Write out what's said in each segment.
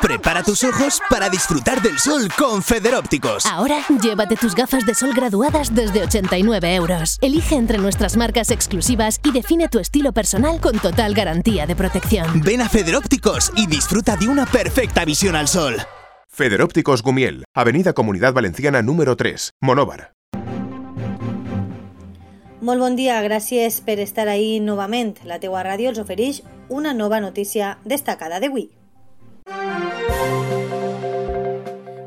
Prepara tus ojos para disfrutar del sol con Federópticos. Ahora, llévate tus gafas de sol graduadas desde 89 euros. Elige entre nuestras marcas exclusivas y define tu estilo personal con total garantía de protección. Ven a Federópticos y disfruta de una perfecta visión al sol. Federópticos Gumiel, Avenida Comunidad Valenciana número 3, Monóvar. Molt bon dia, gràcies per estar ahí novament. La teua ràdio els ofereix una nova notícia destacada d'avui.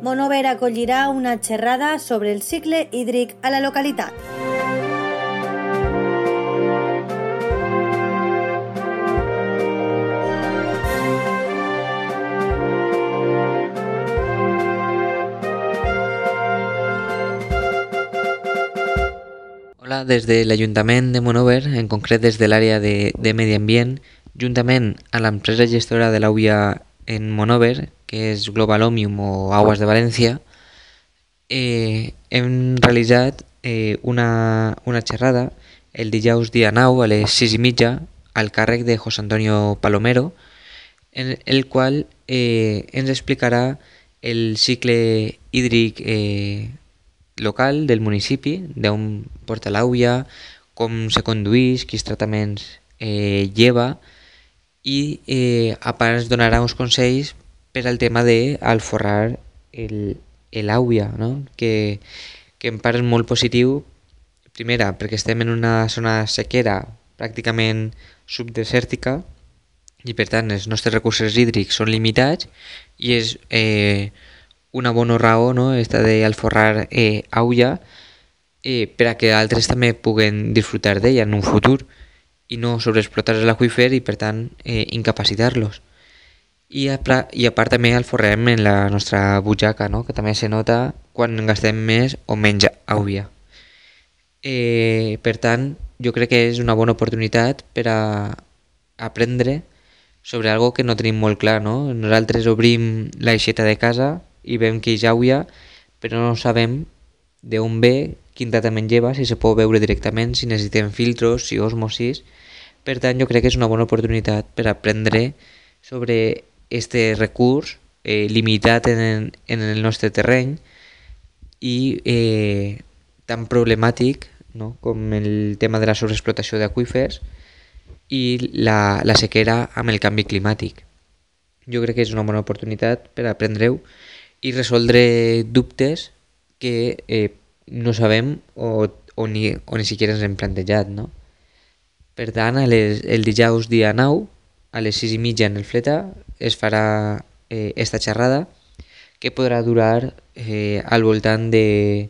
Monover acollirà una xerrada sobre el cicle hídric a la localitat. Hola, des de l'Ajuntament de Monover, en concret des de l'àrea de, de Medi Ambient, juntament a l'empresa gestora de l'AUIA en Monover, que és Global Omium o Aguas de València, eh, hem realitzat eh, una, una xerrada el dijous dia 9 a les 6 i mitja al càrrec de José Antonio Palomero, en el qual eh, ens explicarà el cicle hídric eh, local del municipi, d'on porta l'auia, com se conduís, quins tractaments eh, lleva i eh, a part ens donarà uns consells per al tema d'alforrar l'àuia, no? que, que en part és molt positiu, primera, perquè estem en una zona sequera pràcticament subdesèrtica i per tant els nostres recursos hídrics són limitats i és eh, una bona raó no? esta d'alforrar eh, auia eh, per a que altres també puguen disfrutar d'ella en un futur i no sobreexplotar l'aqüífer i per tant eh, incapacitar-los. I a, I a part també alforrem en la nostra butxaca, no? que també se nota quan gastem més o menys auia. Eh, per tant, jo crec que és una bona oportunitat per a aprendre sobre algo que no tenim molt clar, no? Nosaltres obrim l'aixeta de casa i veiem que hi auia, però no sabem d'on ve, quin tractament lleva, si se pot veure directament, si necessitem filtros, si osmosis... Per tant, jo crec que és una bona oportunitat per aprendre sobre este recurs eh, limitat en, en el nostre terreny i eh, tan problemàtic no? com el tema de la sobreexplotació d'aquífers i la, la sequera amb el canvi climàtic. Jo crec que és una bona oportunitat per aprendre-ho i resoldre dubtes que eh, no sabem o, o, ni, o ni siquiera ens hem plantejat, no? Per tant, les, el dijous dia 9, a les 6 i mitja en el Fleta, es farà eh, esta xerrada que podrà durar eh, al voltant de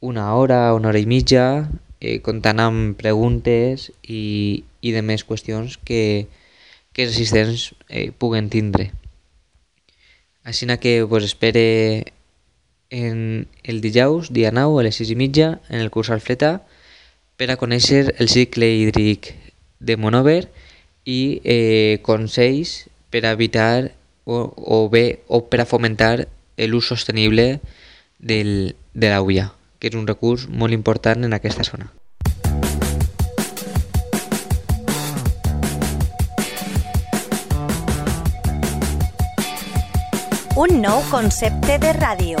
una hora, una hora i mitja, eh, comptant amb preguntes i, i de més qüestions que, que els assistents eh, puguen tindre. Així que vos espere en el dijous, dia 9, a les 6 i mitja, en el curs Alfreta, per a conèixer el cicle hídric de Monover i eh, consells per a evitar o, o bé o per a fomentar l'ús sostenible del, de l'auia, que és un recurs molt important en aquesta zona. Un nou concepte de ràdio.